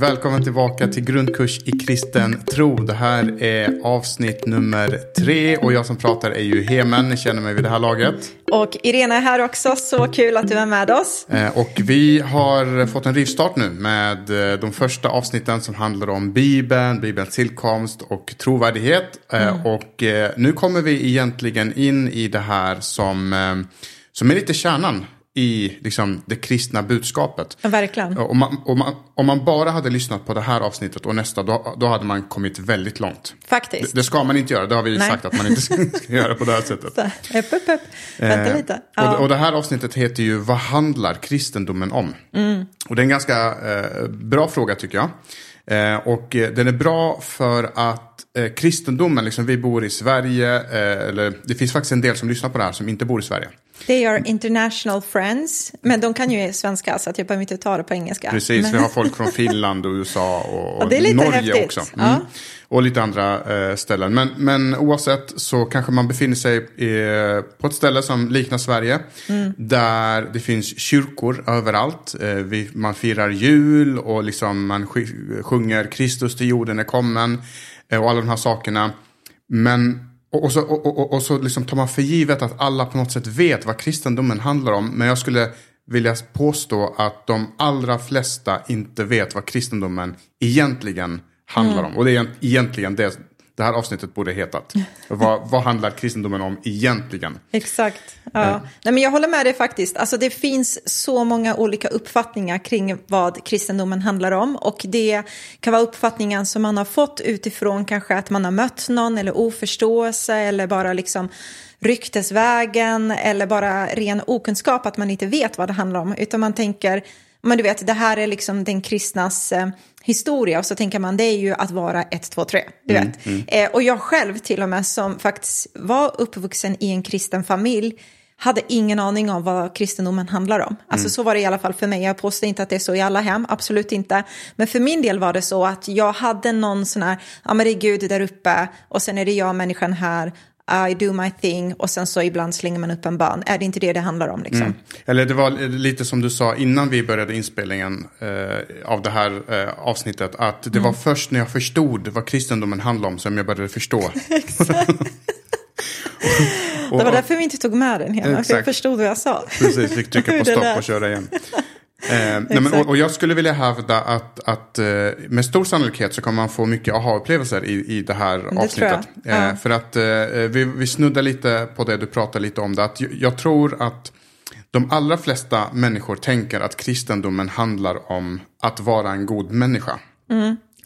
Och välkommen tillbaka till grundkurs i kristen tro. Det här är avsnitt nummer tre och jag som pratar är ju Hemen, ni känner mig vid det här laget. Och Irena är här också, så kul att du är med oss. Eh, Och vi har fått en rivstart nu med eh, de första avsnitten som handlar om Bibeln, Bibelns tillkomst och trovärdighet. Eh, Och eh, nu kommer vi egentligen in i det här som, som är lite kärnan i liksom, det kristna budskapet. Ja, verkligen. Om man, om, man, om man bara hade lyssnat på det här avsnittet och nästa, då, då hade man kommit väldigt långt. Faktiskt. Det, det ska man inte göra, det har vi Nej. sagt att man inte ska, ska göra på det här sättet. Så, upp, upp, upp. Vänta Eh, lite. Och, Ja. och det här avsnittet heter ju Vad handlar kristendomen om? Mm. Och det är en ganska eh, bra fråga tycker jag. Eh, och eh, den är bra för att eh, kristendomen, liksom vi bor i Sverige, eh, eller det finns faktiskt en del som lyssnar på det här som inte bor i Sverige. They are international friends. Men de kan ju svenska, så att jag behöver inte ta det på engelska. Precis, men... vi har folk från Finland och USA och, Ja, och Norge häftigt. också. Ja. Mm. Och lite andra eh, ställen. Men, men oavsett så kanske man befinner sig eh, på ett ställe som liknar Sverige. Mm. Där det finns kyrkor överallt. Eh, vi, man firar jul och liksom man sjunger Kristus till jorden är kommen. Eh, och alla de här sakerna. Men och, och så, och, och, och så liksom tar man för givet att alla på något sätt vet vad kristendomen handlar om. Men jag skulle vilja påstå att de allra flesta inte vet vad kristendomen egentligen handlar om. Och det är egentligen det det här avsnittet borde hetat. vad, vad handlar kristendomen om egentligen? Exakt. Ja. Nej, men jag håller med dig faktiskt. Alltså, det finns så många olika uppfattningar kring vad kristendomen handlar om. Och det kan vara uppfattningar som man har fått utifrån kanske att man har mött någon eller oförståelse eller bara liksom ryktesvägen eller bara ren okunskap att man inte vet vad det handlar om. Utan man tänker, men du vet, det här är liksom den kristnas eh, historia och så tänker man det är ju att vara ett, två, tre. Du vet. Eh, och jag själv till och med som faktiskt var uppvuxen i en kristen familj hade ingen aning om vad kristendomen handlar om. Alltså så var det i alla fall för mig. Jag påstår inte att det är så i alla hem, absolut inte. Men för min del var det så att jag hade någon sån här, ja men det är Gud där uppe och sen är det jag människan här. I do my thing och sen så ibland slänger man upp en bön. Är det inte det det handlar om liksom? Eller det var lite som du sa innan vi började inspelningen eh, av det här eh, avsnittet. Att det Mm. var först när jag förstod vad kristendomen handlar om som jag började förstå. det var därför vi inte tog med den hela, för jag förstod vad jag sa. Precis, fick trycka på stopp och köra igen. Eh, nej, men, och, och jag skulle vilja hävda att, att eh, med stor sannolikhet så kommer man få mycket aha-upplevelser i, i det här jag. avsnittet. Ja. Eh, för att eh, vi, vi snuddar lite på det, du pratar lite om det. Att jag, jag tror att de allra flesta människor tänker att kristendomen handlar om att vara en god människa.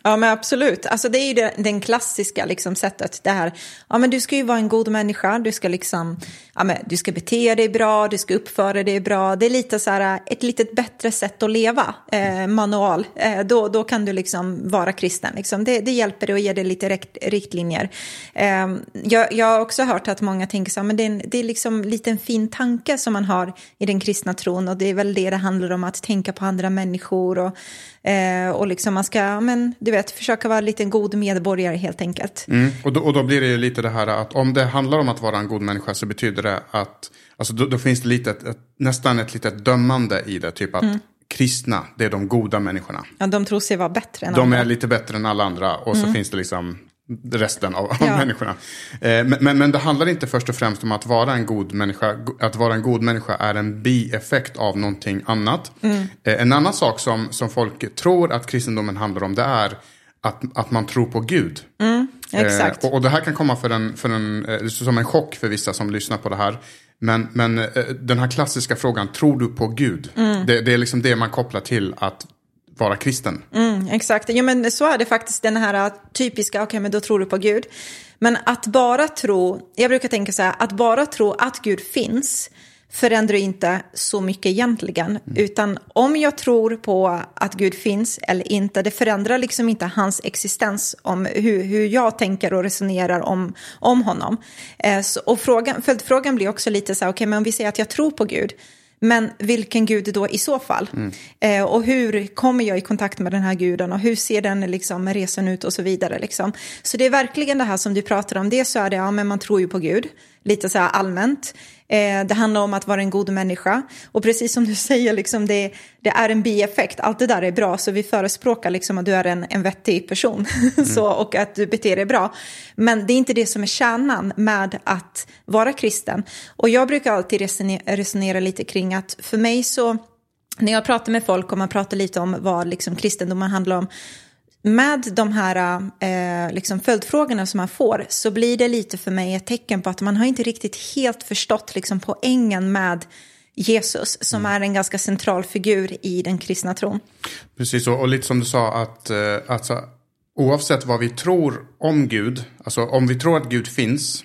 Ja men absolut, alltså det är ju det, den klassiska liksom sättet. Det här, ja men du ska ju vara en god människa, du ska liksom, ja men du ska bete dig bra, du ska uppföra dig bra. Det är lite så här ett litet bättre sätt att leva, eh, manual. Eh, då, då kan du liksom vara kristen, liksom. det, det hjälper dig och ger dig lite rikt, riktlinjer. Eh, jag, jag har också hört att många tänker så här, men det är, en, det är liksom lite en fin tanke som man har i den kristna tron och det är väl det det handlar om, att tänka på andra människor och Eh, och liksom man ska, ja, men, du vet, försöka vara lite en god medborgare helt enkelt. Mm. Och, då, och då blir det ju lite det här att om det handlar om att vara en god människa så betyder det att, alltså då, då finns det lite, ett, ett, nästan ett litet dömande i det. Typ att Mm. kristna, det är de goda människorna. Ja, de tror sig vara bättre än De andra. är lite bättre än alla andra och så finns det liksom resten av, Ja. människorna. Eh, men, men, men det handlar inte först och främst om att vara en god människa. Att vara en god människa är en bieffekt av någonting annat. Eh, en annan sak som, som folk tror att kristendomen handlar om det är att, att man tror på Gud. Exakt. Eh, och, och det här kan komma för en, för en, eh, som en chock för vissa som lyssnar på det här. Men, men eh, den här klassiska frågan, tror du på Gud? Det, det är liksom det man kopplar till att vara kristen. Mm, exakt, ja, men så är det faktiskt den här typiska, okej men då tror du på Gud. Men att bara tro, jag brukar tänka så här, att bara tro att Gud finns förändrar inte så mycket egentligen. Utan om jag tror på att Gud finns eller inte, det förändrar liksom inte hans existens om hur, hur jag tänker och resonerar om, om honom. Eh, så, och frågan, följdfrågan blir också lite så här, okej men om vi säger att jag tror på Gud, men vilken gud då i så fall? Eh, och hur kommer jag i kontakt med den här guden och hur ser den liksom, resan ut och så vidare. Liksom. Så det är verkligen det här som du pratar om. Det så är det, ja men man tror ju på Gud. lite så här allmänt. Eh, det handlar om att vara en god människa. Och precis som du säger, liksom det, det är en bieffekt. Allt det där är bra, så vi förespråkar liksom att du är en, en vettig person mm. så, och att du beter dig bra. Men det är inte det som är kärnan med att vara kristen. Och jag brukar alltid resonera, resonera lite kring att för mig så när jag pratar med folk och man pratar lite om vad liksom kristendomen handlar om med de här eh, liksom följdfrågorna som man får så blir det lite för mig ett tecken på att man har inte riktigt helt förstått liksom, poängen med Jesus som mm. är en ganska central figur i den kristna tron. Precis, och, och lite som du sa att eh, alltså, oavsett vad vi tror om Gud, alltså om vi tror att Gud finns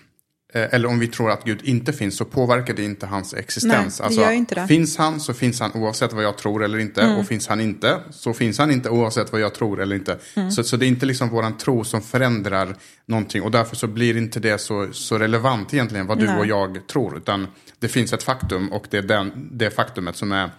eller om vi tror att Gud inte finns så påverkar det inte hans existens. Nej, alltså, inte. Finns han så finns han oavsett vad jag tror eller inte. Mm. Och finns han inte så finns han inte oavsett vad jag tror eller inte. Mm. Så, så det är inte liksom våran tro som förändrar någonting. Och därför så blir inte det så, så relevant egentligen vad du Nej. och jag tror. Utan det finns ett faktum och det är den, det faktumet som är eh,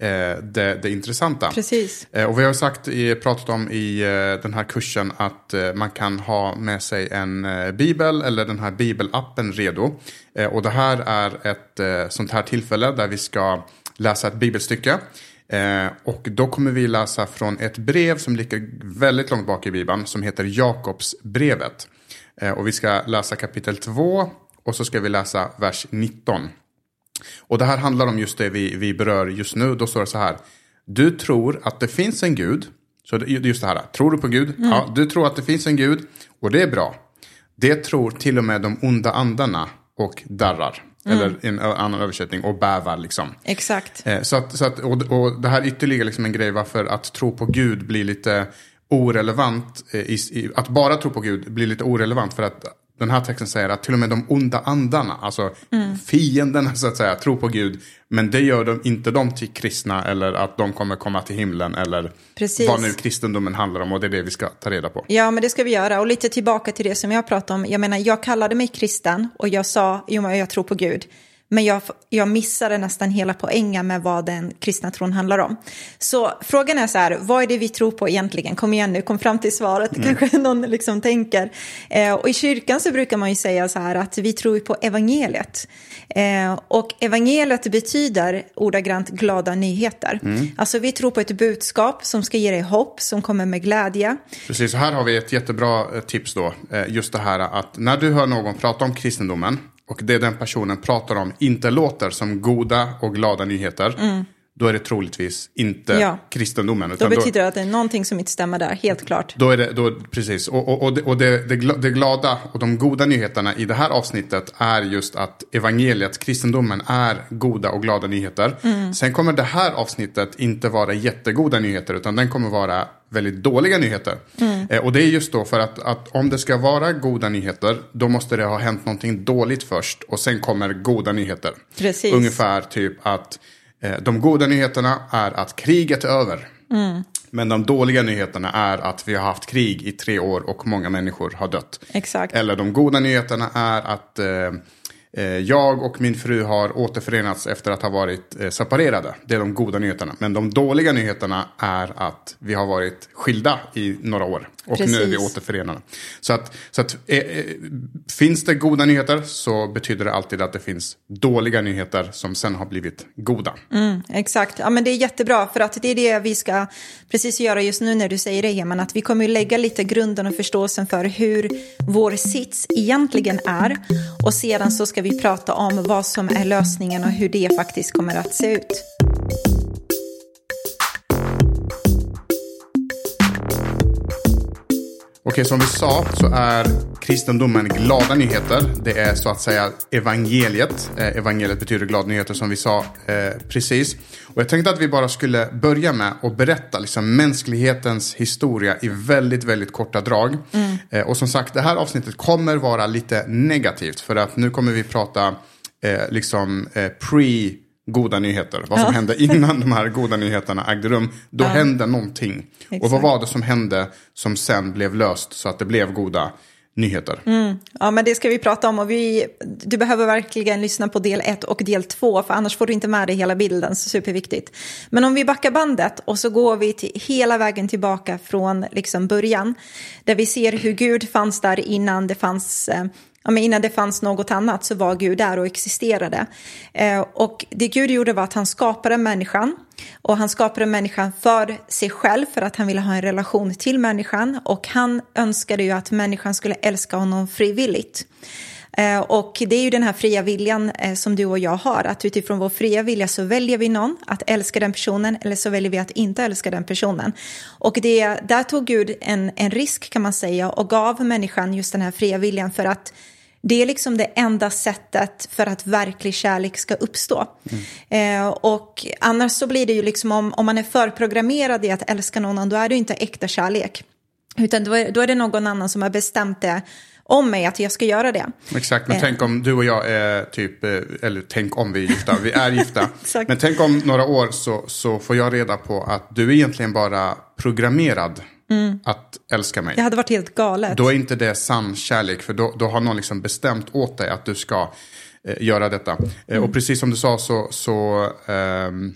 det, det intressanta. Precis. Eh, och vi har sagt, pratat om i eh, den här kursen att eh, man kan ha med sig en eh, bibel eller den här bibelappen redo. Eh, och det här är ett sånt här tillfälle där vi ska läsa ett bibelstycke. och då kommer vi läsa från ett brev som ligger väldigt långt bak i Bibeln som heter Jakobsbrevet. och vi ska läsa kapitel 2 och så ska vi läsa vers 19. Och det här handlar om just det vi, vi berör just nu. Då står det så här. Du tror att det finns en gud. Så just det här. Tror du på Gud? Mm. Ja, du tror att det finns en gud. Och det är bra. Det tror till och med de onda andarna och darrar. Mm. Eller en annan översättning, och bävar liksom. Exakt. Eh, så att, så att, och, och det här är ytterligare liksom en grej varför att tro på Gud blir lite orelevant. Eh, I, i, att bara tro på Gud blir lite orelevant för att den här texten säger att till och med de onda andarna, alltså mm. fienderna så att säga, tror på Gud. Men det gör de inte de till kristna eller att de kommer komma till himlen eller Precis. vad nu kristendomen handlar om. Och det är det vi ska ta reda på. Ja, men det ska vi göra. Och lite tillbaka till det som jag pratade om. Jag menar, jag kallade mig kristen och jag sa, jo, men jag tror på Gud. Men jag, jag missade nästan hela poängen med vad den kristna tron handlar om. Så frågan är så här, vad är det vi tror på egentligen? Kom igen nu, kom fram till svaret, mm. kanske någon liksom tänker. Eh, och i kyrkan så brukar man ju säga så här att vi tror på evangeliet. Eh, och evangeliet betyder ordagrant glada nyheter. Mm. Alltså vi tror på ett budskap som ska ge dig hopp, som kommer med glädje. Precis, så här har vi ett jättebra eh, tips då. Eh, just det här att när du hör någon prata om kristendomen och det den personen pratar om inte låter som goda och glada nyheter. Mm. Då är det troligtvis inte ja. kristendomen. Utan då betyder det att det är någonting som inte stämmer där, helt klart. Då är det, då, precis. Och, och, och, det, och det, det, glada och de goda nyheterna i det här avsnittet är just att evangeliet, kristendomen, är goda och glada nyheter. Mm. Sen kommer det här avsnittet inte vara jättegoda nyheter, utan den kommer vara väldigt dåliga nyheter. Mm. Eh, och det är just då för att, att om det ska vara goda nyheter, då måste det ha hänt någonting dåligt först och sen kommer goda nyheter. Precis. Ungefär typ att de goda nyheterna är att kriget är över. Mm. Men de dåliga nyheterna är att vi har haft krig i tre år och många människor har dött. Exakt. Eller de goda nyheterna är att eh, Eh, jag och min fru har återförenats efter att ha varit eh, separerade. Det är de goda nyheterna. Men de dåliga nyheterna är att vi har varit skilda i några år. Och Precis. nu är vi återförenade. Så att, så att eh, eh, finns det goda nyheter så betyder det alltid att det finns dåliga nyheter som sen har blivit goda. Mm, exakt, ja, men det är jättebra för att det är det vi ska precis göra just nu när du säger det Heman. Att vi kommer att lägga lite grunden och förståelsen för hur vår sits egentligen är. Och sedan så ska vi prata om vad som är lösningen och hur det faktiskt kommer att se ut. Okej, som vi sa så är kristendomen glada nyheter. Det är så att säga evangeliet. Eh, evangeliet betyder glada nyheter som vi sa eh, precis. Och jag tänkte att vi bara skulle börja med att berätta liksom, mänsklighetens historia i väldigt, väldigt korta drag. Mm. Eh, och som sagt, det här avsnittet kommer vara lite negativt. För att nu kommer vi prata eh, liksom eh, pre goda nyheter. Vad som ja. hände innan de här goda nyheterna ägde rum. Då ja. hände någonting. Exakt. Och vad var det som hände som sen blev löst så att det blev goda nyheter. Mm. Ja, men det ska vi prata om och vi, du behöver verkligen lyssna på del 1 och del 2 för annars får du inte med dig hela bilden, så superviktigt. Men om vi backar bandet och så går vi till, hela vägen tillbaka från liksom början, där vi ser hur Gud fanns där innan det fanns eh, ja, men innan det fanns något annat så var Gud där och existerade. Eh, och det Gud gjorde var att han skapade människan. Och han skapade människan för sig själv, för att han ville ha en relation till människan. Och han önskade ju att människan skulle älska honom frivilligt. Eh, och det är ju den här fria viljan eh, som du och jag har, att utifrån vår fria vilja så väljer vi någon, att älska den personen, eller så väljer vi att inte älska den personen. Och det, där tog Gud en, en risk kan man säga och gav människan just den här fria viljan för att det är liksom det enda sättet för att verklig kärlek ska uppstå. Mm. Eh, och annars så blir det ju liksom om, om man är förprogrammerad i att älska någon, då är det inte äkta kärlek. Utan då är, då är det någon annan som har bestämt det om mig att jag ska göra det. Exakt, men eh. tänk om du och jag är typ, eh, eller tänk om vi är gifta, vi är gifta. men tänk om några år så, så får jag reda på att du är egentligen bara programmerad mm. att älska mig. Det hade varit helt galet. Då är inte det sann kärlek, för då, då har någon liksom bestämt åt dig att du ska eh, göra detta. Eh, mm. Och precis som du sa så, så ehm,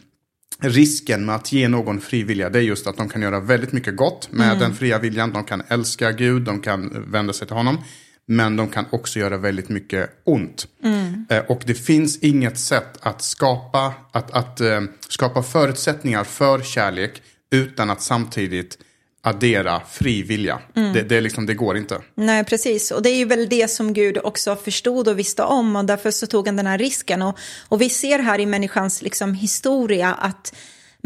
risken med att ge någon frivilliga det är just att de kan göra väldigt mycket gott med mm. den fria viljan. De kan älska Gud, de kan vända sig till honom. Men de kan också göra väldigt mycket ont. Mm. Eh, och det finns inget sätt att skapa, att, att uh, skapa förutsättningar för kärlek utan att samtidigt addera fri vilja. Mm. Det, det, liksom, det går inte. Nej, precis. Och det är ju väl det som Gud också förstod och visste om och därför så tog han den här risken. Och, och vi ser här i människans liksom, historia att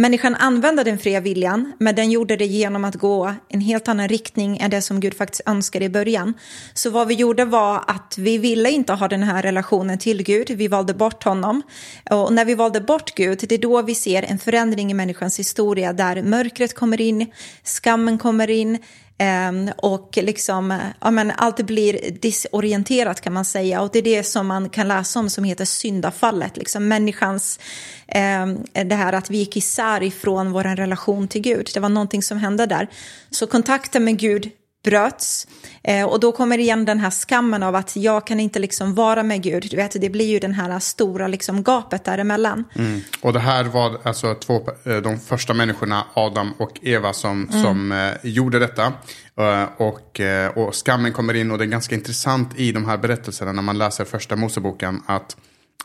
Människan använde den fria viljan, men den gjorde det genom att gå en helt annan riktning än det som Gud faktiskt önskade i början. Så vad vi gjorde var att vi ville inte ha den här relationen till Gud, vi valde bort honom. Och när vi valde bort Gud, det är då vi ser en förändring i människans historia där mörkret kommer in, skammen kommer in, Ehm, och liksom, ja, men allt blir disorienterat kan man säga. Och det är det som man kan läsa om som heter syndafallet. Liksom människans, eh, det här att vi gick isär ifrån vår relation till Gud. Det var någonting som hände där. Så kontakten med Gud bröts. Eh, och då kommer igen den här skammen av att jag kan inte liksom vara med Gud. Du vet, det blir ju den här stora liksom gapet däremellan. Mm. Och det här var alltså två, eh, de första människorna, Adam och Eva, som, mm. som eh, gjorde detta. Uh, och, uh, och skammen kommer in och det är ganska intressant i de här berättelserna när man läser första Moseboken att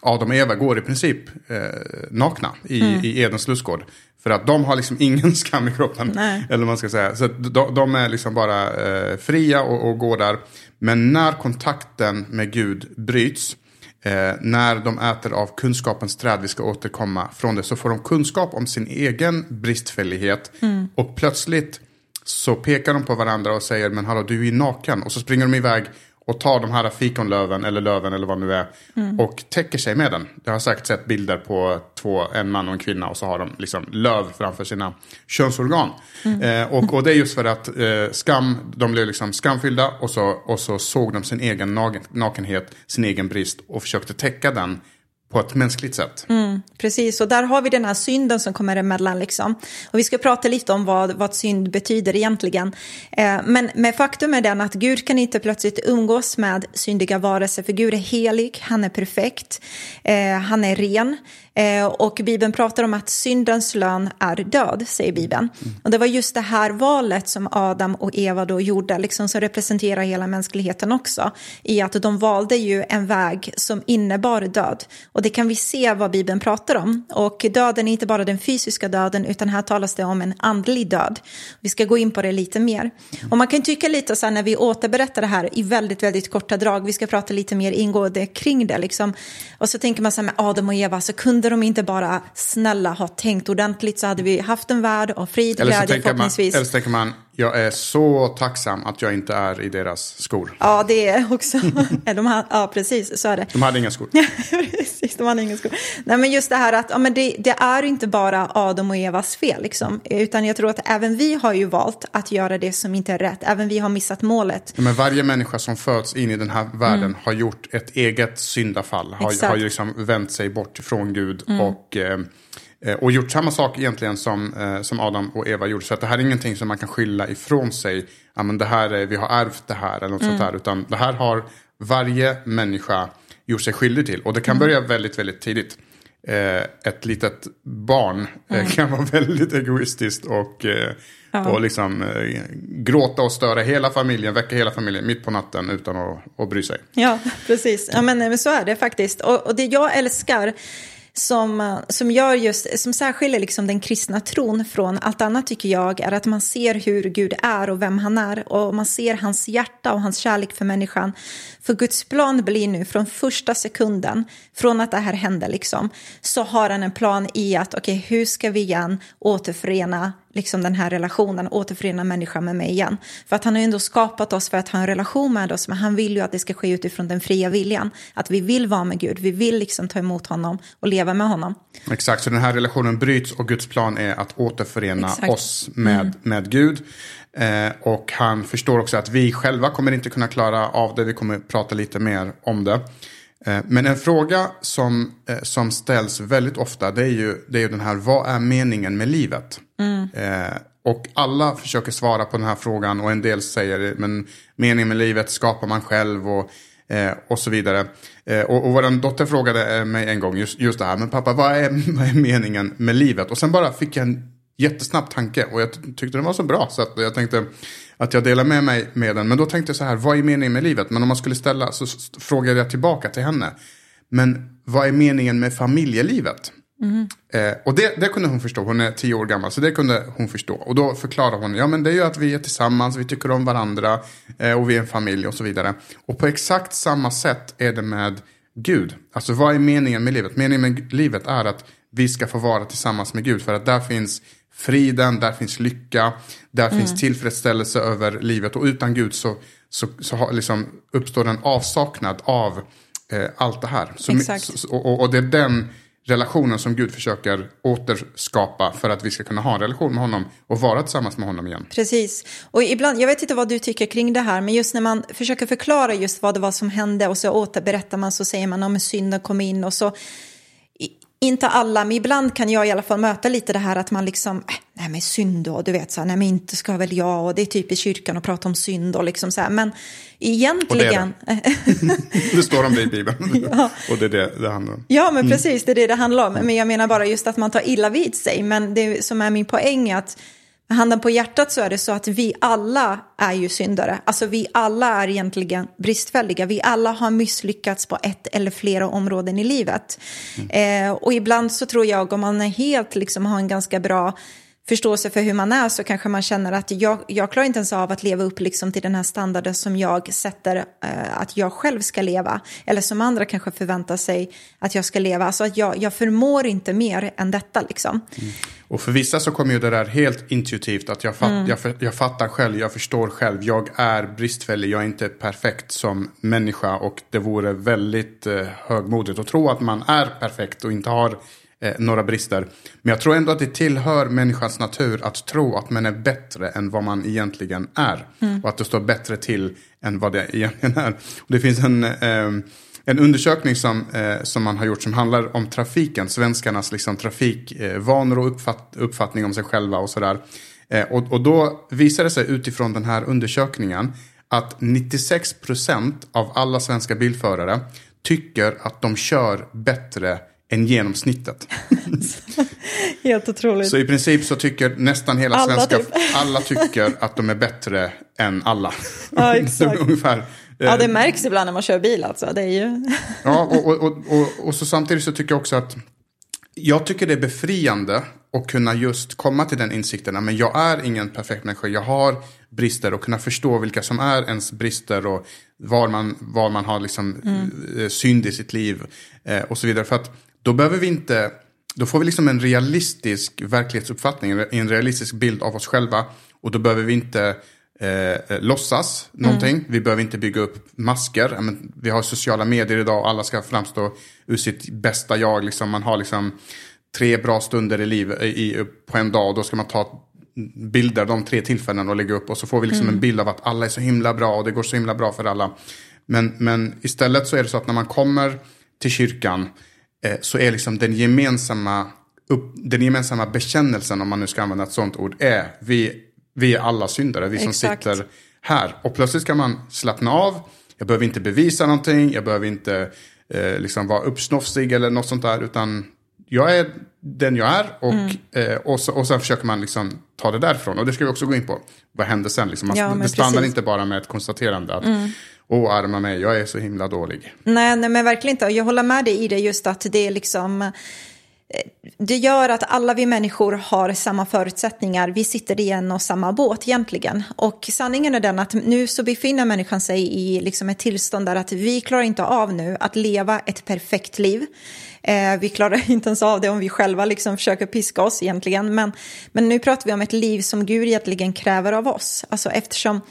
Adam och Eva går i princip uh, nakna i, mm. i Edens lustgård. För att de har liksom ingen skam i kroppen. Nej. Eller man ska säga. Så de, de är liksom bara eh, fria och, och går där. Men när kontakten med Gud bryts. Eh, när de äter av kunskapens träd, vi ska återkomma från det. Så får de kunskap om sin egen bristfällighet. Mm. Och plötsligt så pekar de på varandra och säger men hallå du är naken. Och så springer de iväg och tar de här fikonlöven eller löven eller vad det nu är mm. och täcker sig med den. Jag har säkert sett bilder på två, en man och en kvinna och så har de liksom löv framför sina könsorgan. Mm. Eh, och, och det är just för att eh, skam, de blev liksom skamfyllda och så, och så såg de sin egen nakenhet, sin egen brist och försökte täcka den på ett mänskligt sätt. Mm, precis, och där har vi den här synden som kommer emellan. Liksom. Och vi ska prata lite om vad, vad synd betyder egentligen. Eh, men, men faktum är den att Gud kan inte plötsligt umgås med syndiga varelser, för Gud är helig, han är perfekt, eh, han är ren. Eh, och Bibeln pratar om att syndens lön är död, säger Bibeln. Mm. Och det var just det här valet som Adam och Eva då gjorde, liksom som representerar hela mänskligheten också. I att de valde ju en väg som innebar död. Och det kan vi se vad Bibeln pratar om. Och döden är inte bara den fysiska döden, utan här talas det om en andlig död. Vi ska gå in på det lite mer. Och man kan tycka lite så här när vi återberättar det här i väldigt, väldigt korta drag, vi ska prata lite mer ingående kring det liksom. Och så tänker man så här med Adam och Eva, så kunde de inte bara snälla ha tänkt ordentligt så hade vi haft en värld av frid, glädje förhoppningsvis. eller så tänker man, jag är så tacksam att jag inte är i deras skor. Ja, det är också. de har, ja, precis, så är det. De hade inga skor. precis, de hade inga skor. Nej, men just det här att ja, men det, det är inte bara Adam och Evas fel, liksom. Utan jag tror att även vi har ju valt att göra det som inte är rätt. Även vi har missat målet. Men varje människa som föds in i den här världen mm. har gjort ett eget syndafall. Har, har ju liksom vänt sig bort från Gud. Mm. och... Eh, och gjort samma sak egentligen som, eh, som Adam och Eva gjorde. Så att det här är ingenting som man kan skylla ifrån sig. Ja, men det här är, vi har ärvt det här eller något mm. sånt där. Utan det här har varje människa gjort sig skyldig till. Och det kan mm. börja väldigt, väldigt tidigt. eh, ett litet barn eh, Mm. kan vara väldigt egoistiskt och, eh, och liksom eh, gråta och störa hela familjen, väcka hela familjen mitt på natten utan att, att bry sig. Ja, precis. Ja, men, men så är det faktiskt. Och, och det jag älskar som, eh, som, gör just, som särskiljer liksom den kristna tron från allt annat tycker jag är att man ser hur Gud är och vem han är och man ser hans hjärta och hans kärlek för människan. För Guds plan blir nu från första sekunden, från att det här hände liksom, så har han en plan i att okej, okay, hur ska vi igen återförena liksom den här relationen, återförena människan med mig igen. För att han har ju ändå skapat oss för att ha en relation med oss, men han vill ju att det ska ske utifrån den fria viljan. Att vi vill vara med Gud, vi vill liksom ta emot honom och leva med honom. Exakt, så den här relationen bryts och Guds plan är att återförena Exakt. oss med, Mm. med Gud. Eh, och han förstår också att vi själva kommer inte kunna klara av det, vi kommer prata lite mer om det. Eh, men en fråga som, eh, som ställs väldigt ofta det är, ju, det är ju den här, vad är meningen med livet? Eh, och alla försöker svara på den här frågan och en del säger men meningen med livet skapar man själv och, eh, och så vidare. Eh, och, och vår dotter frågade eh, mig en gång just, just det här, men pappa vad är, vad är meningen med livet? Och sen bara fick jag en jättesnabb tanke och jag tyckte den var så bra så att jag tänkte att jag delar med mig med den. Men då tänkte jag så här, vad är meningen med livet? Men om man skulle ställa så frågade jag tillbaka till henne. Men vad är meningen med familjelivet? Eh, och det, det kunde hon förstå, hon är tio år gammal, så det kunde hon förstå. Och då förklarar hon, ja men det är ju att vi är tillsammans, vi tycker om varandra eh, och vi är en familj och så vidare. Och på exakt samma sätt är det med Gud. Alltså vad är meningen med livet? Meningen med livet är att vi ska få vara tillsammans med Gud, för att där finns friden, där finns lycka, där finns tillfredsställelse över livet. Och utan Gud så, så, så har, liksom, uppstår en avsaknad av eh, allt det här. Så, Exakt. så- och, och det är den relationen som Gud försöker återskapa för att vi ska kunna ha en relation med honom och vara tillsammans med honom igen. Precis. Och ibland, jag vet inte vad du tycker kring det här, men just när man försöker förklara just vad det var som hände och så återberättar man så säger man om synden kom in och så. Inte alla, men ibland kan jag i alla fall möta lite det här att man liksom, äh, nej men synd då, du vet så här, nej men inte ska väl jag och det är typ i kyrkan att prata om synd och liksom så här, men egentligen. Det står om det i Bibeln. Och det är det det handlar om. Ja, men precis, det är det det handlar om. Men jag menar bara just att man tar illa vid sig. Men det som är min poäng är att handen på hjärtat så är det så att vi alla är ju syndare. Alltså vi alla är egentligen bristfälliga. Vi alla har misslyckats på ett eller flera områden i livet. Eh, och ibland så tror jag om man är helt liksom har en ganska bra förståelse för hur man är så kanske man känner att jag, jag klarar inte ens av att leva upp liksom till den här standarden som jag sätter eh, att jag själv ska leva. Eller som andra kanske förväntar sig att jag ska leva. Alltså att jag, jag förmår inte mer än detta liksom. Och för vissa så kommer ju det där helt intuitivt. Att jag, fatt, jag, för- jag fattar själv, jag förstår själv. Jag är bristfällig, jag är inte perfekt som människa. Och det vore väldigt eh, högmodigt att tro att man är perfekt och inte har eh, några brister. Men jag tror ändå att det tillhör människans natur att tro att man är bättre än vad man egentligen är. Och att det står bättre till än vad det egentligen är. Och det finns en... ehm, en undersökning som, eh, som man har gjort som handlar om trafiken, svenskarnas liksom, trafikvanor och uppfatt, uppfattning om sig själva och sådär. Eh, och, och då visar det sig utifrån den här undersökningen att 96% av alla svenska bilförare tycker att de kör bättre än genomsnittet. Helt otroligt. Så i princip så tycker nästan hela Alla svenska, typ. alla tycker att de är bättre än alla. Ja, exakt. Ungefär. Ja, det märks ibland när man kör bil alltså. Det är ju... Ja, och, och, och, och, och så samtidigt så tycker jag också att jag tycker det är befriande att kunna just komma till den insikten. Men jag är ingen perfekt människa. Jag har brister och kunna förstå vilka som är ens brister och var man, var man har liksom eh, synd i sitt liv eh, och så vidare. För att då behöver vi inte, då får vi liksom en realistisk verklighetsuppfattning, en realistisk bild av oss själva. Och då behöver vi inte eh, låtsas någonting. Vi behöver inte bygga upp masker. Men vi har sociala medier idag och alla ska framstå ur sitt bästa jag. Liksom. Man har liksom tre bra stunder i liv i, på en dag och då ska man ta bilder de tre tillfällena och lägga upp och så får vi liksom en bild av att alla är så himla bra och det går så himla bra för alla. Men, men istället så är det så att när man kommer till kyrkan eh, så är liksom den gemensamma, upp, den gemensamma bekännelsen, om man nu ska använda ett sånt ord, är vi, vi är alla syndare, vi som Exakt. sitter här. Och plötsligt ska man slappna av, jag behöver inte bevisa någonting, jag behöver inte eh, liksom vara uppsnofsig eller något sånt där, utan jag är den jag är och, mm. eh, och, så, och sen försöker man liksom ta det därifrån. Och det ska vi också gå in på. Vad händer sen? Liksom. Man, ja, det stannar precis. inte bara med ett konstaterande att mm. Åh, arma mig, jag är så himla dålig. Nej, nej, men verkligen inte. Jag håller med dig i det just att det är liksom eh, det gör att alla vi människor har samma förutsättningar. Vi sitter i en och samma båt egentligen. Och sanningen är den att nu så befinner människan sig i liksom ett tillstånd där att vi klarar inte av nu att leva ett perfekt liv. Eh, vi klarar inte ens av det om vi själva liksom försöker piska oss egentligen. Men, men nu pratar vi om ett liv som Gud egentligen kräver av oss. Alltså eftersom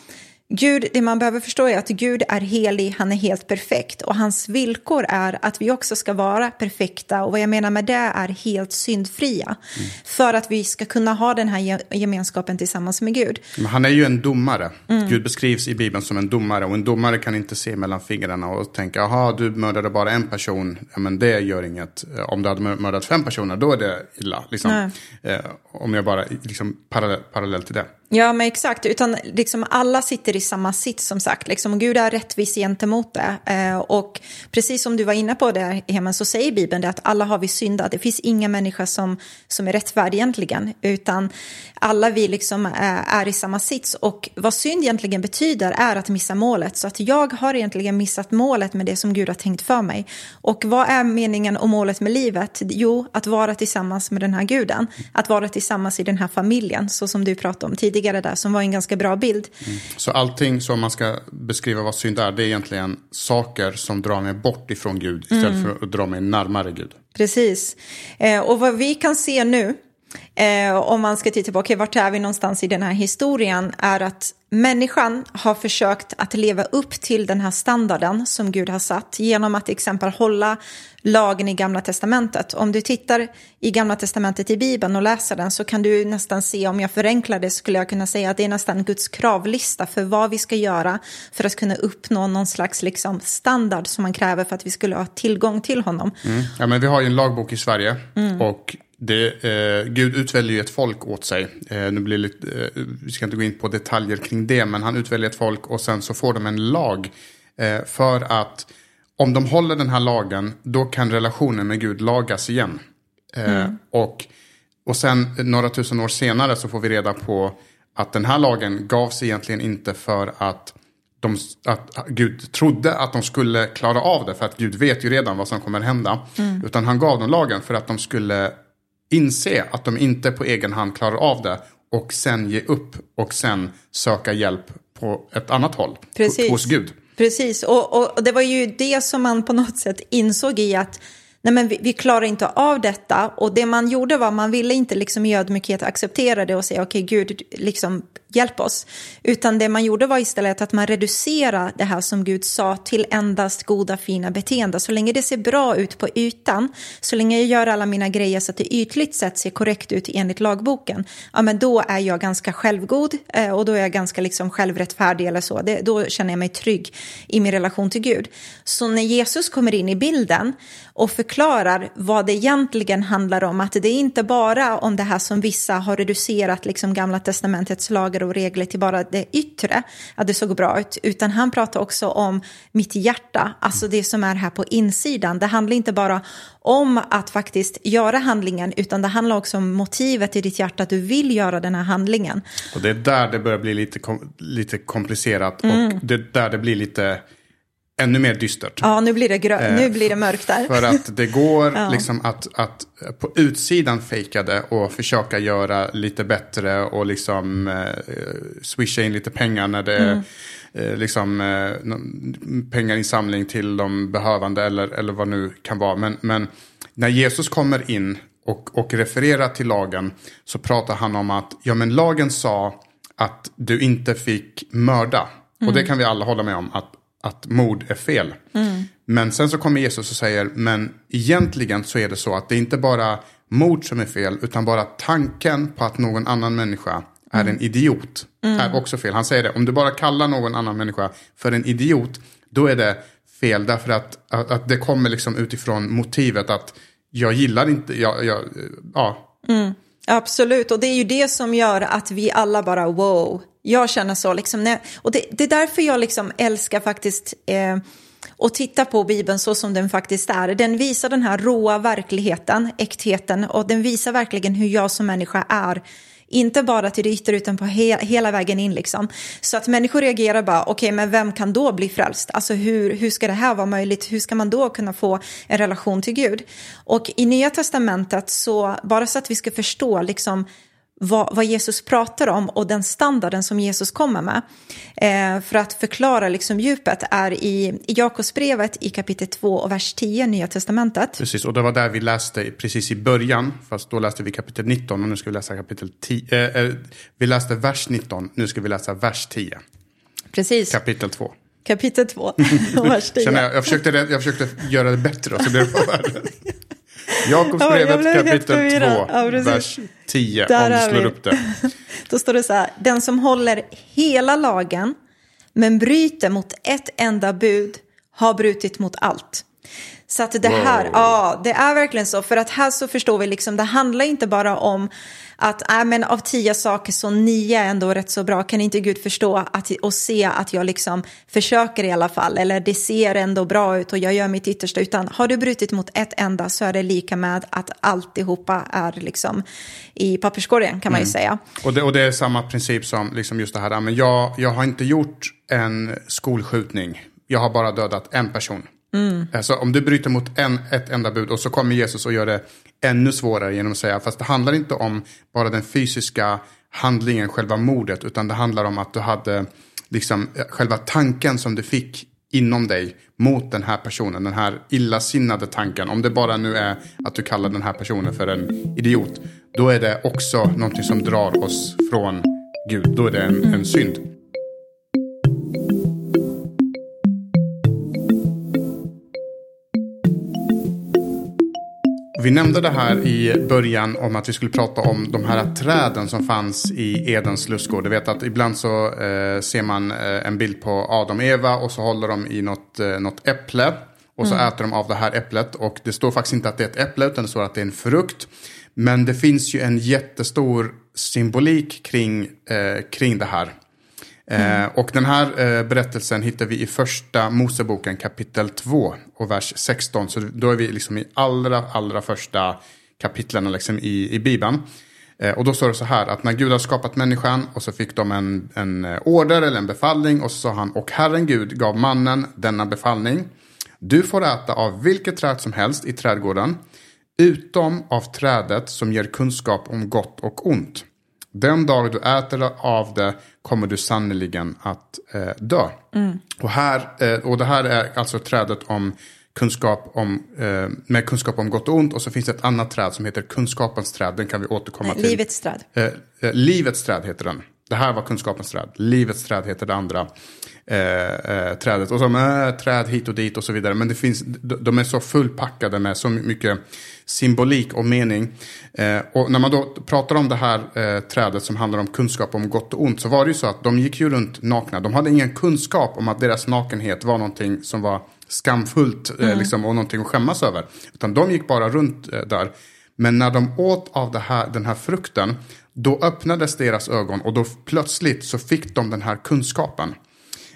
Gud, det man behöver förstå är att Gud är helig, han är helt perfekt och hans villkor är att vi också ska vara perfekta och vad jag menar med det är helt syndfria mm. för att vi ska kunna ha den här gemenskapen tillsammans med Gud. Men han är ju en domare. Mm. Gud beskrivs i Bibeln som en domare och en domare kan inte se mellan fingrarna och tänka, jaha, du mördade bara en person, ja men det gör inget. Om du hade mördat fem personer, då är det illa. Liksom. Eh, om jag bara, liksom parallell, parallell till det. Ja, men exakt. Utan liksom alla sitter i samma sits som sagt. Liksom, Gud är rättvis gentemot det. Eh, och precis som du var inne på det, Hemen, så säger Bibeln det att alla har vi syndat. Det finns inga människa som, som är rättfärdig egentligen. Utan alla vi liksom är, är i samma sits. Och vad synd egentligen betyder är att missa målet. Så att jag har egentligen missat målet med det som Gud har tänkt för mig. Och vad är meningen och målet med livet? Jo, att vara tillsammans med den här guden. Att vara tillsammans i den här familjen, så som du pratade om tidigare där som var en ganska bra bild. Mm. Så allting som man ska beskriva vad synd är, det är egentligen saker som drar mig bort ifrån Gud istället mm. för att dra mig närmare Gud. Precis. Eh, och vad vi kan se nu, eh, om man ska titta på, okay, vart är vi någonstans i den här historien, är att Människan har försökt att leva upp till den här standarden som Gud har satt genom att till exempel hålla lagen i Gamla Testamentet. Om du tittar i Gamla Testamentet i Bibeln och läser den så kan du nästan se, om jag förenklar det skulle jag kunna säga att det är nästan Guds kravlista för vad vi ska göra för att kunna uppnå någon slags liksom standard som man kräver för att vi skulle ha tillgång till honom. Mm. Ja, men vi har ju en lagbok i Sverige mm. och det, eh, Gud utväljer ju ett folk åt sig. Eh, nu blir lite, eh, vi ska inte gå in på detaljer kring det, men han utväljer ett folk och sen så får de en lag. Eh, för att om de håller den här lagen, då kan relationen med Gud lagas igen. Eh, mm. och, och sen några tusen år senare så får vi reda på att den här lagen gavs egentligen inte för att, de, att Gud trodde att de skulle klara av det, för att Gud vet ju redan vad som kommer hända. Mm. Utan han gav dem lagen för att de skulle inse att de inte på egen hand klarar av det och sen ge upp och sen söka hjälp på ett annat håll, Precis. hos Gud. Precis, och, och, det var ju det som man på något sätt insåg i att nej men vi, vi, klarar inte av detta. Och det man gjorde var man ville inte liksom i ödmjukhet acceptera det och säga okej okay, Gud, liksom hjälp oss. Utan det man gjorde var istället att man reducerade det här som Gud sa till endast goda fina beteenden. Så länge det ser bra ut på ytan, så länge jag gör alla mina grejer så att det ytligt sett ser korrekt ut enligt lagboken, ja men då är jag ganska självgod eh, och då är jag ganska liksom självrättfärdig eller så. Det, då känner jag mig trygg i min relation till Gud. Så när Jesus kommer in i bilden och förklarar vad det egentligen handlar om, att det är inte bara om det här som vissa har reducerat liksom gamla testamentets lagar lagar och regler till bara det yttre, att det såg bra ut, utan han pratar också om mitt hjärta, alltså det som är här på insidan. Det handlar inte bara om att faktiskt göra handlingen, utan det handlar också om motivet i ditt hjärta, att du vill göra den här handlingen. Och det är där det börjar bli lite, kom lite komplicerat mm. och det är där det blir lite ännu mer dystert. Ja, nu blir det, grö- eh, nu blir det mörkt där. För att det går ja. liksom att, att på utsidan fejka det och försöka göra lite bättre och liksom eh, swisha in lite pengar när det mm. är eh, liksom, eh, pengarinsamling till de behövande eller, eller vad nu kan vara. Men, men när Jesus kommer in och, och refererar till lagen så pratar han om att ja, men lagen sa att du inte fick mörda. Mm. Och det mm. kan vi alla hålla med om. Att att mord är fel. Mm. Men sen så kommer Jesus och säger, men egentligen så är det så att det är inte bara mord som är fel, utan bara tanken på att någon annan människa är mm. en idiot mm. är också fel. Han säger det, om du bara kallar någon annan människa för en idiot, då är det fel. Därför att, att, att det kommer liksom utifrån motivet att jag gillar inte, jag, jag, ja. Mm. Absolut, och det är ju det som gör att vi alla bara wow, jag känner så. Liksom, när, och det, det, är därför jag liksom älskar faktiskt eh, att titta på Bibeln så som den faktiskt är. Den visar den här råa verkligheten, äktheten och den visar verkligen hur jag som människa är. Inte bara till det yttre utan på he hela vägen in liksom. Så att människor reagerar bara, okej okay, men vem kan då bli frälst? Alltså hur, hur ska det här vara möjligt? Hur ska man då kunna få en relation till Gud? Och i Nya Testamentet så, bara så att vi ska förstå liksom vad, vad, Jesus pratar om och den standarden som Jesus kommer med. Eh, för att förklara liksom djupet är i, i Jakobsbrevet i kapitel 2 och vers 10, Nya Testamentet. Precis, och det var där vi läste precis i början, fast då läste vi kapitel 19 och nu ska vi läsa kapitel 10. Eh, eh, vi läste vers 19, nu ska vi läsa vers 10. Precis. Kapitel 2. Kapitel 2, vers 10. jag, jag, försökte, jag försökte göra det bättre och så blev det bara värre. Jakobsbrevet ja, kapitel 2, ja, vers 10, Där om du slår upp det. Då står det så här, den som håller hela lagen men bryter mot ett enda bud har brutit mot allt. Så att det här, wow. ja, det är verkligen så. För att här så förstår vi liksom, det handlar inte bara om att äh, men av tio saker så nio är ändå rätt så bra. Kan inte Gud förstå att, och se att jag liksom försöker i alla fall? Eller det ser ändå bra ut och jag gör mitt yttersta. Utan har du brutit mot ett enda så är det lika med att alltihopa är liksom i papperskorgen kan man ju mm. säga. Och det, och det är samma princip som liksom just det här, men jag, jag har inte gjort en skolskjutning. Jag har bara dödat en person. Mm. Alltså om du bryter mot en, ett enda bud och så kommer Jesus och gör det ännu svårare genom att säga, fast det handlar inte om bara den fysiska handlingen, själva mordet, utan det handlar om att du hade liksom själva tanken som du fick inom dig mot den här personen, den här illasinnade tanken. Om det bara nu är att du kallar den här personen för en idiot, då är det också någonting som drar oss från Gud. Då är det en, en synd. Vi nämnde det här i början om att vi skulle prata om de här träden som fanns i Edens lustgård. Du vet att ibland så eh, ser man eh, en bild på Adam och Eva och så håller de i något, eh, något äpple. Och så mm. äter de av det här äpplet. Och det står faktiskt inte att det är ett äpple utan det står att det är en frukt. Men det finns ju en jättestor symbolik kring, eh, kring det här. Mm. och den här eh, berättelsen hittar vi i första Moseboken kapitel 2 och vers 16. Så då är vi liksom i allra, allra första kapitlen liksom i, i Bibeln. Eh, och då står det så här att när Gud har skapat människan och så fick de en, en eh, order eller en befallning och så sa han och Herren Gud gav mannen denna befallning. Du får äta av vilket träd som helst i trädgården utom av trädet som ger kunskap om gott och ont. Den dag du äter av det kommer du sannoliken att eh, dö. Mm. Och, här, eh, och det här är alltså trädet om kunskap om, eh, med kunskap om gott och ont. Och så finns det ett annat träd som heter kunskapens träd. Den kan vi återkomma till. Livets träd. Eh, eh, livets träd heter den. Det här var kunskapens träd. Livets träd heter det andra eh, eh, trädet. Och så eh, träd hit och dit och så vidare. Men det finns, de är så fullpackade med så mycket symbolik och mening. Eh, och när man då pratar om det här eh, trädet som handlar om kunskap om gott och ont. Så var det ju så att de gick ju runt nakna. De hade ingen kunskap om att deras nakenhet var någonting som var skamfullt eh, mm. liksom, och någonting att skämmas över. Utan de gick bara runt där. Men när de åt av här, den här frukten, då öppnades deras ögon och då plötsligt så fick de den här kunskapen.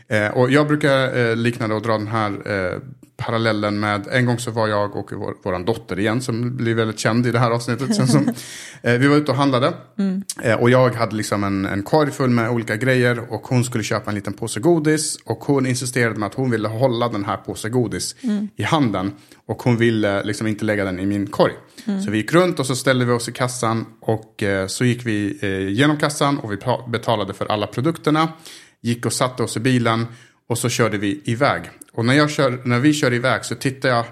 Eh, och jag brukar eh, likna det och dra den här eh, parallellen med, en gång så var jag och vår, våran dotter igen som blir väldigt känd i det här avsnittet. Sen som, eh, vi var ute och handlade mm. eh, och jag hade liksom en, en korg full med olika grejer och hon skulle köpa en liten påse godis och hon insisterade med att hon ville hålla den här påse godis mm. i handen och hon ville liksom inte lägga den i min korg. Mm. Så vi gick runt och så ställde vi oss i kassan och eh, så gick vi eh, genom kassan och vi betalade för alla produkterna gick och satte oss i bilen och så körde vi iväg. Och när, jag kör, när vi kör iväg så tittar jag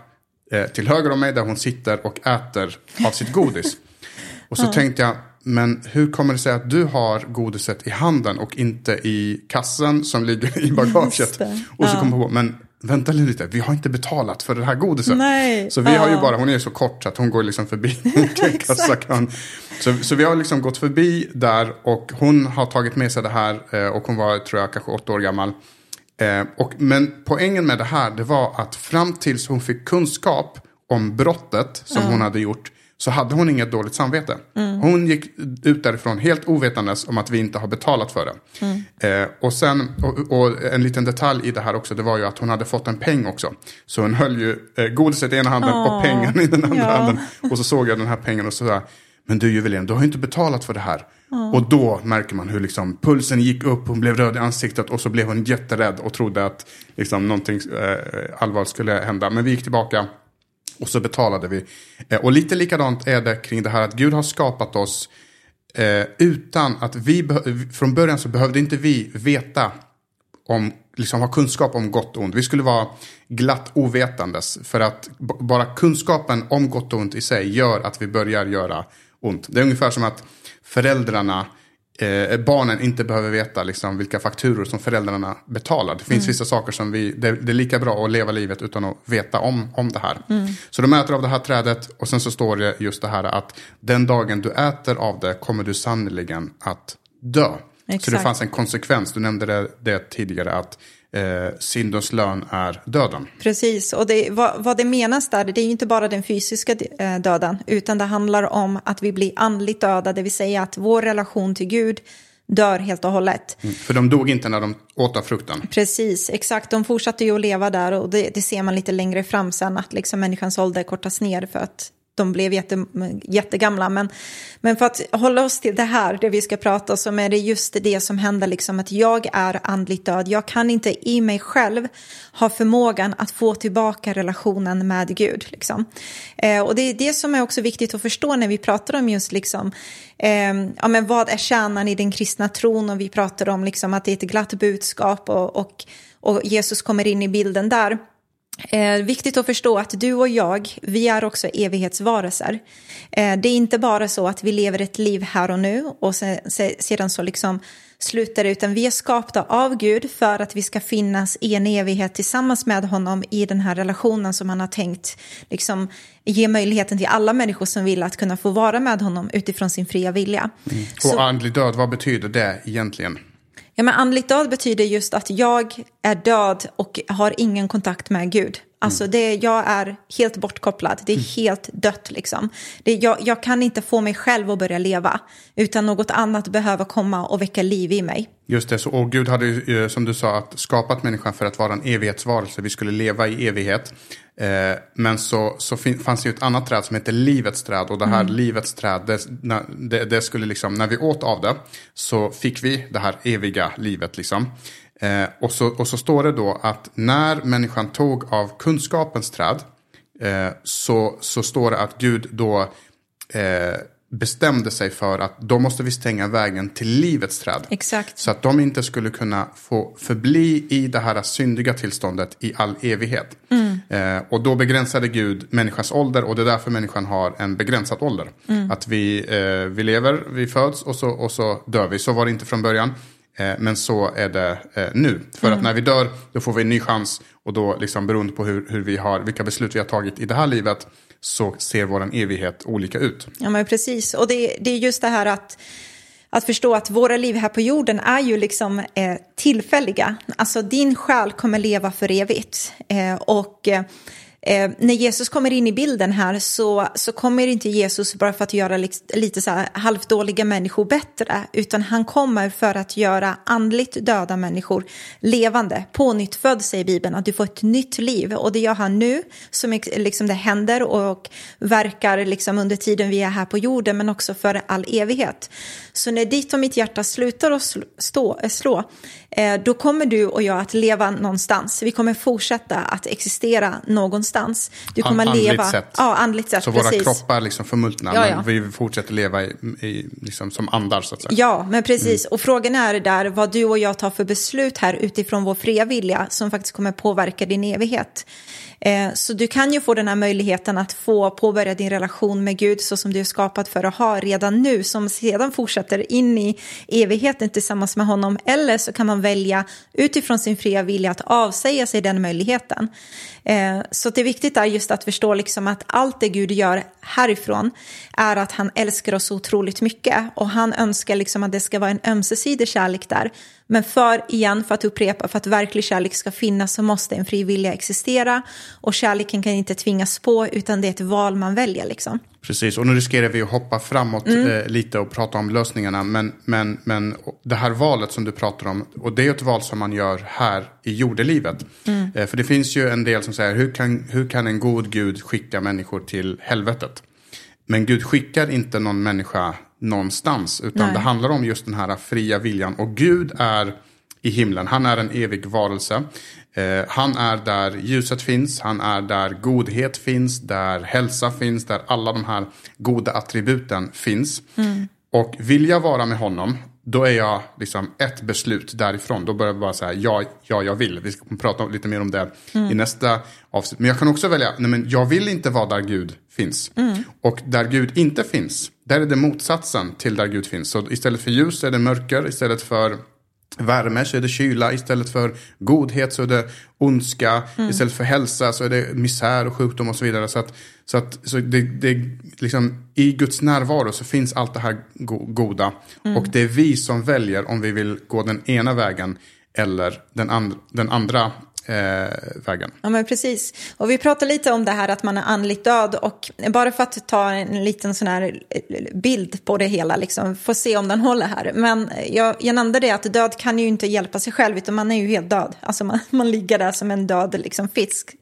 eh, till höger om mig där hon sitter och äter av sitt godis. Och så tänkte jag, men hur kommer det sig att du har godiset i handen och inte i kassen som ligger i bagaget? Och så ja. kom jag på, men vänta lite, vi har inte betalat för det här godiset. Nej. Så vi ja. har ju bara, hon är så kort så att hon går liksom förbi kassakön. så, så vi har liksom gått förbi där och hon har tagit med sig det här eh, och hon var, tror jag, kanske åtta år gammal. Eh, och, men poängen med det här, det var att fram tills hon fick kunskap om brottet som ja. hon hade gjort, så hade hon inget dåligt samvete. Mm. Hon gick ut därifrån helt ovetandes om att vi inte har betalat för det. Mm. Eh, och sen, och, och, en liten detalj i det här också, det var ju att hon hade fått en peng också. Så hon höll ju eh, godiset i ena handen oh, och pengen i den andra ja. handen. Och så såg jag den här pengen och så sa men du Juvelin, du har ju inte betalat för det här. Oh. Och då märker man hur liksom pulsen gick upp, hon blev röd i ansiktet och så blev hon jätterädd och trodde att liksom, någonting eh, allvarligt skulle hända. Men vi gick tillbaka och så betalade vi. Eh, och lite likadant är det kring det här att Gud har skapat oss eh, utan att vi, från början så behövde inte vi veta om, liksom ha kunskap om gott och ont. Vi skulle vara glatt ovetandes. För att bara kunskapen om gott och ont i sig gör att vi börjar göra ont. Det är ungefär som att föräldrarna eh, barnen inte behöver veta liksom, vilka fakturor som föräldrarna betalar. Det finns mm. vissa saker som vi, det, det, är lika bra att leva livet utan att veta om, om det här. Mm. Så de äter av det här trädet och sen så står det just det här att den dagen du äter av det kommer du sannoliken att dö. Exakt. Så det fanns en konsekvens, du nämnde det, det tidigare, att eh, syndens lön är döden. Precis, och det, vad, vad det menas där, det är ju inte bara den fysiska eh, döden, utan det handlar om att vi blir andligt döda, det vill säga att vår relation till Gud dör helt och hållet. Mm, för de dog inte när de åt av frukten. Precis, exakt. De fortsatte ju att leva där och det, det ser man lite längre fram sen att liksom människans ålder kortas ner för att de blev jätte, jättegamla. Men, men för att hålla oss till det här, det vi ska prata om, så är det just det som händer, liksom att jag är andligt död. Jag kan inte i mig själv ha förmågan att få tillbaka relationen med Gud. Liksom. Eh, och det är det som är också viktigt att förstå när vi pratar om just liksom, eh, ja, men vad är kärnan i den kristna tron och vi pratar om liksom, att det är ett glatt budskap och, och, och Jesus kommer in i bilden där. Eh, viktigt att förstå att du och jag, vi är också evighetsvarelser. Eh, det är inte bara så att vi lever ett liv här och nu och sen, sedan så liksom slutar det, utan vi är skapta av Gud för att vi ska finnas i en evighet tillsammans med honom i den här relationen som han har tänkt liksom, ge möjligheten till alla människor som vill att kunna få vara med honom utifrån sin fria vilja. Mm. Och så, andlig död, vad betyder det egentligen? Ja, men andligt död betyder just att jag är död och har ingen kontakt med Gud. Alltså det, jag är helt bortkopplad, det är mm. helt dött liksom. Det, jag, jag kan inte få mig själv att börja leva, utan något annat behöver komma och väcka liv i mig. Just det, så, och Gud hade ju eh, som du sa att skapat människan för att vara en evighetsvarelse, vi skulle leva i evighet. Eh, men så, så fanns det ju ett annat träd som heter livets träd. Och det här mm. livets träd, det, det, det, skulle liksom, när vi åt av det så fick vi det här eviga livet liksom. Eh, och, så, och så står det då att när människan tog av kunskapens träd eh, så, så står det att Gud då eh, bestämde sig för att då måste vi stänga vägen till livets träd. Exakt. Så att de inte skulle kunna få förbli i det här syndiga tillståndet i all evighet. Mm. Eh, och då begränsade Gud människans ålder och det är därför människan har en begränsad ålder. Mm. Att vi, eh, vi lever, vi föds och så, och så dör vi. Så var det inte från början. Eh, men så är det eh, nu. För mm. att när vi dör, då får vi en ny chans. Och då, liksom, beroende på hur, hur vi har, vilka beslut vi har tagit i det här livet, så ser vår evighet olika ut. Ja, men precis. Och det, det är just det här att att förstå att våra liv här på jorden är ju liksom eh, tillfälliga. Alltså din själ kommer leva för evigt. Eh, och eh, Eh, när Jesus kommer in i bilden här så, så kommer inte Jesus bara för att göra lite så här halvdåliga människor bättre, utan han kommer för att göra andligt döda människor levande, pånyttfödd säger Bibeln, att du får ett nytt liv. Och det gör han nu, som liksom det händer och verkar liksom under tiden vi är här på jorden, men också för all evighet. Så när ditt och mitt hjärta slutar att stå, slå, Eh, då kommer du och jag att leva någonstans. Vi kommer fortsätta att existera någonstans. Du kommer andligt leva... Sätt. Ja, andligt sätt. Så precis. våra kroppar liksom förmultnar, ja, ja. men vi fortsätter leva i, i, liksom som andar så att säga. Ja, men precis. Mm. Och frågan är där vad du och jag tar för beslut här utifrån vår fria vilja som faktiskt kommer påverka din evighet. Eh, så du kan ju få den här möjligheten att få påbörja din relation med Gud så som du är skapad för att ha redan nu, som sedan fortsätter in i evigheten tillsammans med honom. Eller så kan man välja utifrån sin fria vilja att avsäga sig den möjligheten. Eh, så det är viktigt är just att förstå liksom att allt det Gud gör härifrån är att han älskar oss otroligt mycket och han önskar liksom att det ska vara en ömsesidig kärlek där. Men för, igen, för att upprepa, för att verklig kärlek ska finnas så måste en fri vilja existera och kärleken kan inte tvingas på utan det är ett val man väljer liksom. Precis, och nu riskerar vi att hoppa framåt mm. eh, lite och prata om lösningarna. Men, men, men det här valet som du pratar om, och det är ett val som man gör här i jordelivet. Mm. Eh, för det finns ju en del som säger, hur kan, hur kan en god gud skicka människor till helvetet? Men Gud skickar inte någon människa någonstans, utan Nej. det handlar om just den här fria viljan. Och Gud är i himlen, han är en evig varelse. Eh, han är där ljuset finns, han är där godhet finns, där hälsa finns, där alla de här goda attributen finns. Mm. Och vill jag vara med honom, då är jag liksom ett beslut därifrån. Då börjar jag bara säga ja, ja, jag vill. Vi ska prata lite mer om det mm. i nästa avsnitt. Men jag kan också välja, nej men jag vill inte vara där Gud finns. Mm. Och där Gud inte finns, där är det motsatsen till där Gud finns. Så istället för ljus är det mörker, istället för värme så är det kyla, istället för godhet så är det ondska, mm. istället för hälsa så är det misär och sjukdom och så vidare. Så att, så att så det, det, liksom, i Guds närvaro så finns allt det här go goda. Mm. Och det är vi som väljer om vi vill gå den ena vägen eller den, and den andra Eh, vägen. Ja, men precis. Och vi pratar lite om det här att man är andligt död och bara för att ta en liten sån här eh, bild på det hela, liksom, få se om den håller här. Men jag, jag nämnde det att död kan ju inte hjälpa sig själv, utan man är ju helt död. Alltså man, man ligger där som en död liksom, fisk.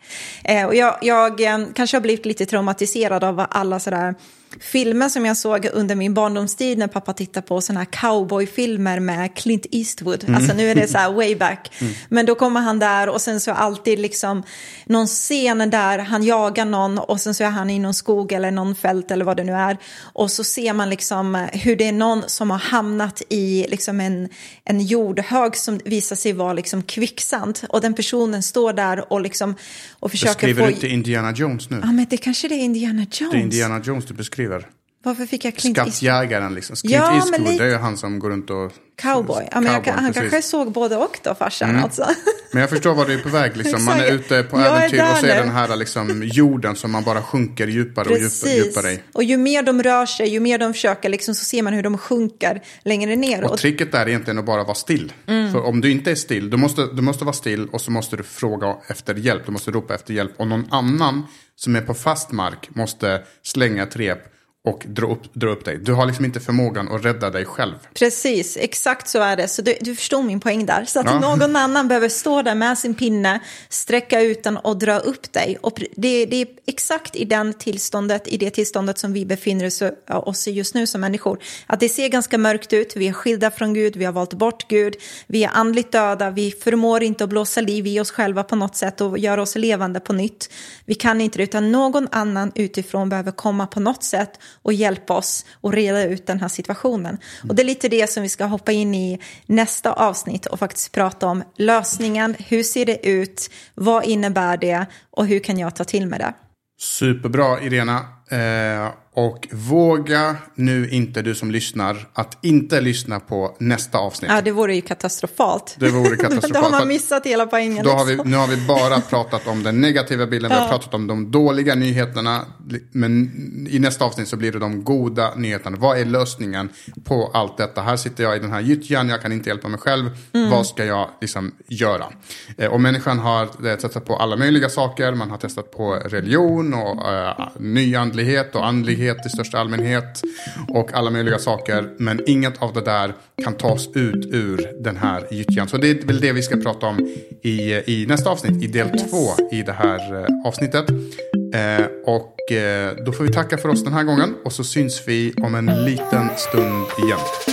Eh, och jag, jag eh, kanske har blivit lite traumatiserad av alla sådär filmer som jag såg under min barndomstid när pappa tittade på sådana här cowboyfilmer med Clint Eastwood. Mm. Alltså nu är det så här way back. Mm. Men då kommer han där och sen så är alltid liksom någon scen där han jagar någon och sen så är han i någon skog eller någon fält eller vad det nu är. Och så ser man liksom hur det är någon som har hamnat i liksom en, en jordhög som visar sig vara liksom kvicksand. Och den personen står där och liksom och försöker Beskriver få... du inte Indiana Jones nu? Ja men det kanske det är Indiana Jones. Det är Indiana Jones du beskriver beskriver. Varför fick jag Clint Skattjägaren liksom. Clint ja, Eastwood, lite... det är han som går runt och... Cowboy. Ja, men cowboy, han kanske såg både och då, farsan mm. alltså. Men jag förstår vad du är på väg liksom. Man är ute på äventyr och ser den här liksom, jorden som man bara sjunker djupare Precis. och djupare, djupare i. Och ju mer de rör sig, ju mer de försöker, liksom, så ser man hur de sjunker längre ner. Och, tricket är egentligen att bara vara still. Mm. För om du inte är still, du måste, du måste vara still och så måste du fråga efter hjälp. Du måste ropa efter hjälp. Och någon annan som är på fast mark måste slänga ett rep och dra upp, dra upp dig. Du har liksom inte förmågan att rädda dig själv. Precis, exakt så är det. Så du, du förstår min poäng där. Så att ja. någon annan behöver stå där med sin pinne, sträcka ut den och dra upp dig. Och det, det är exakt i den tillståndet, i det tillståndet som vi befinner oss, oss i just nu som människor. Att det ser ganska mörkt ut, vi är skilda från Gud, vi har valt bort Gud, vi är andligt döda, vi förmår inte att blåsa liv i oss själva på något sätt och göra oss levande på nytt. Vi kan inte det, utan någon annan utifrån behöver komma på något sätt och hjälpa oss att reda ut den här situationen. Och det är lite det som vi ska hoppa in i nästa avsnitt och faktiskt prata om lösningen. Hur ser det ut? Vad innebär det? Och hur kan jag ta till mig det? Superbra Irena. Eh, och våga nu inte du som lyssnar att inte lyssna på nästa avsnitt. Ja, det vore ju katastrofalt. Det vore katastrofalt. då har man missat hela poängen. Då har vi, nu har vi bara pratat om den negativa bilden, ja. vi har pratat om de dåliga nyheterna. Men i nästa avsnitt så blir det de goda nyheterna. Vad är lösningen på allt detta? Här sitter jag i den här gyttjan, jag kan inte hjälpa mig själv. Mm. Vad ska jag liksom göra? Eh, och människan har eh, testat på alla möjliga saker. Man har testat på religion och uh, nyandlighet och andlighet andlighet i största allmänhet och alla möjliga saker. Men inget av det där kan tas ut ur den här gyttjan. Så det är väl det vi ska prata om i, i nästa avsnitt, i del yes. två i det här eh, avsnittet. Eh, och eh, då får vi tacka för oss den här gången och så syns vi om en liten stund igen.